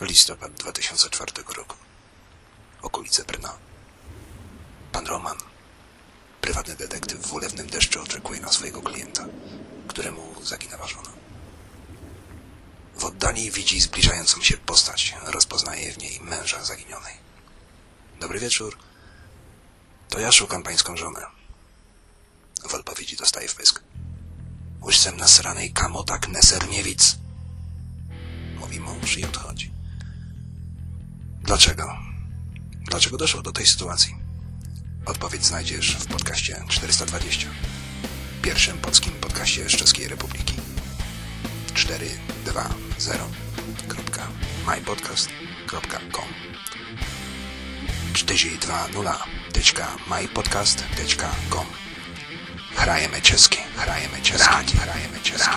Listopad 2004 roku. Okolice Brna. Pan Roman, prywatny detektyw w ulewnym deszczu oczekuje na swojego klienta, któremu zaginęła żona. W oddali widzi zbliżającą się postać. Rozpoznaje w niej męża zaginionej. Dobry wieczór. To ja szukam pańską żonę. W odpowiedzi dostaje wpysk. Łyżcem nasranej kamotak neserniewic. Dlaczego? Dlaczego doszło do tej sytuacji? Odpowiedź znajdziesz w podcaście 420. Pierwszym polskim podcaście z Czeskiej Republiki. 420.mypodcast.com 420.mypodcast.com Hrajemy česky, hrajemy česky, hrajemy česky.